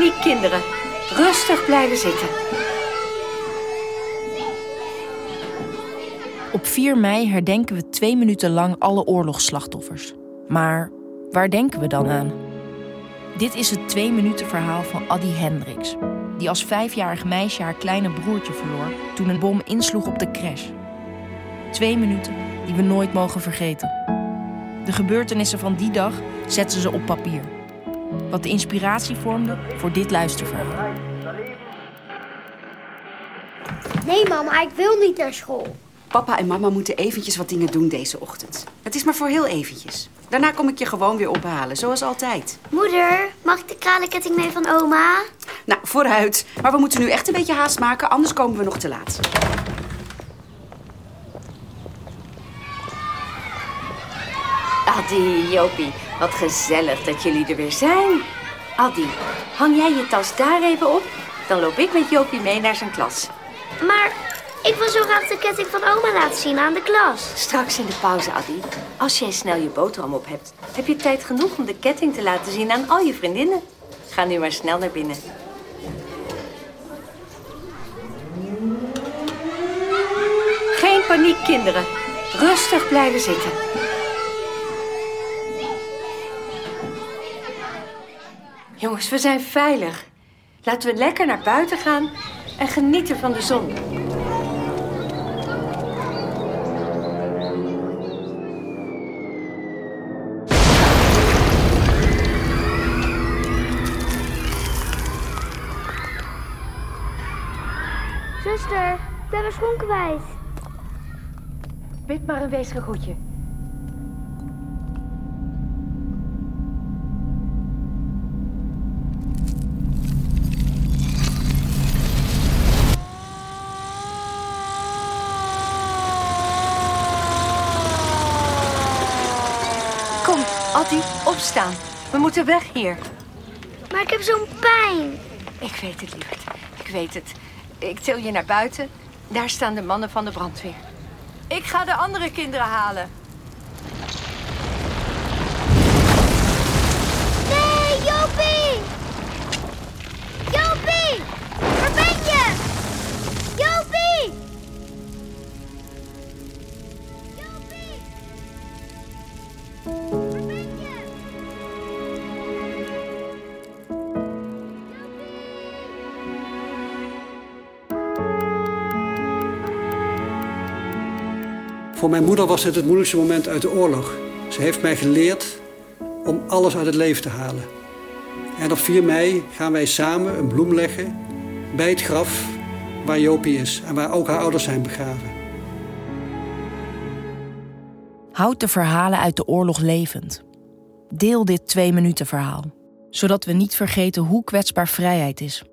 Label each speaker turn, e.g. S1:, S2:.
S1: paniek, kinderen. Rustig blijven zitten.
S2: Op 4 mei herdenken we twee minuten lang alle oorlogsslachtoffers. Maar waar denken we dan aan? Dit is het twee minuten verhaal van Addy Hendricks, die als vijfjarig meisje haar kleine broertje verloor toen een bom insloeg op de crash. Twee minuten die we nooit mogen vergeten. De gebeurtenissen van die dag zetten ze op papier. Wat de inspiratie vormde voor dit luisterverhaal.
S3: Nee, mama, ik wil niet naar school.
S4: Papa en mama moeten eventjes wat dingen doen deze ochtend. Het is maar voor heel eventjes. Daarna kom ik je gewoon weer ophalen, zoals altijd.
S3: Moeder, mag ik de kralenketting mee van oma?
S4: Nou, vooruit. Maar we moeten nu echt een beetje haast maken, anders komen we nog te laat.
S1: Addy, Jopie, wat gezellig dat jullie er weer zijn. Addy, hang jij je tas daar even op? Dan loop ik met Jopie mee naar zijn klas.
S3: Maar ik wil zo graag de ketting van oma laten zien aan de klas.
S1: Straks in de pauze, Addy. Als jij snel je boterham op hebt, heb je tijd genoeg om de ketting te laten zien aan al je vriendinnen. Ga nu maar snel naar binnen. Geen paniek, kinderen. Rustig blijven zitten. Jongens, we zijn veilig. Laten we lekker naar buiten gaan en genieten van de zon.
S3: Zuster, ik ben mijn schoen kwijt.
S1: Bid maar een weesge goedje. Kom, Addy, opstaan. We moeten weg hier.
S3: Maar ik heb zo'n pijn.
S1: Ik weet het, lieverd. Ik weet het. Ik til je naar buiten. Daar staan de mannen van de brandweer. Ik ga de andere kinderen halen.
S5: Voor mijn moeder was dit het moeilijkste moment uit de oorlog. Ze heeft mij geleerd om alles uit het leven te halen. En op 4 mei gaan wij samen een bloem leggen bij het graf waar Jopie is en waar ook haar ouders zijn begraven.
S2: Houd de verhalen uit de oorlog levend. Deel dit twee minuten verhaal, zodat we niet vergeten hoe kwetsbaar vrijheid is.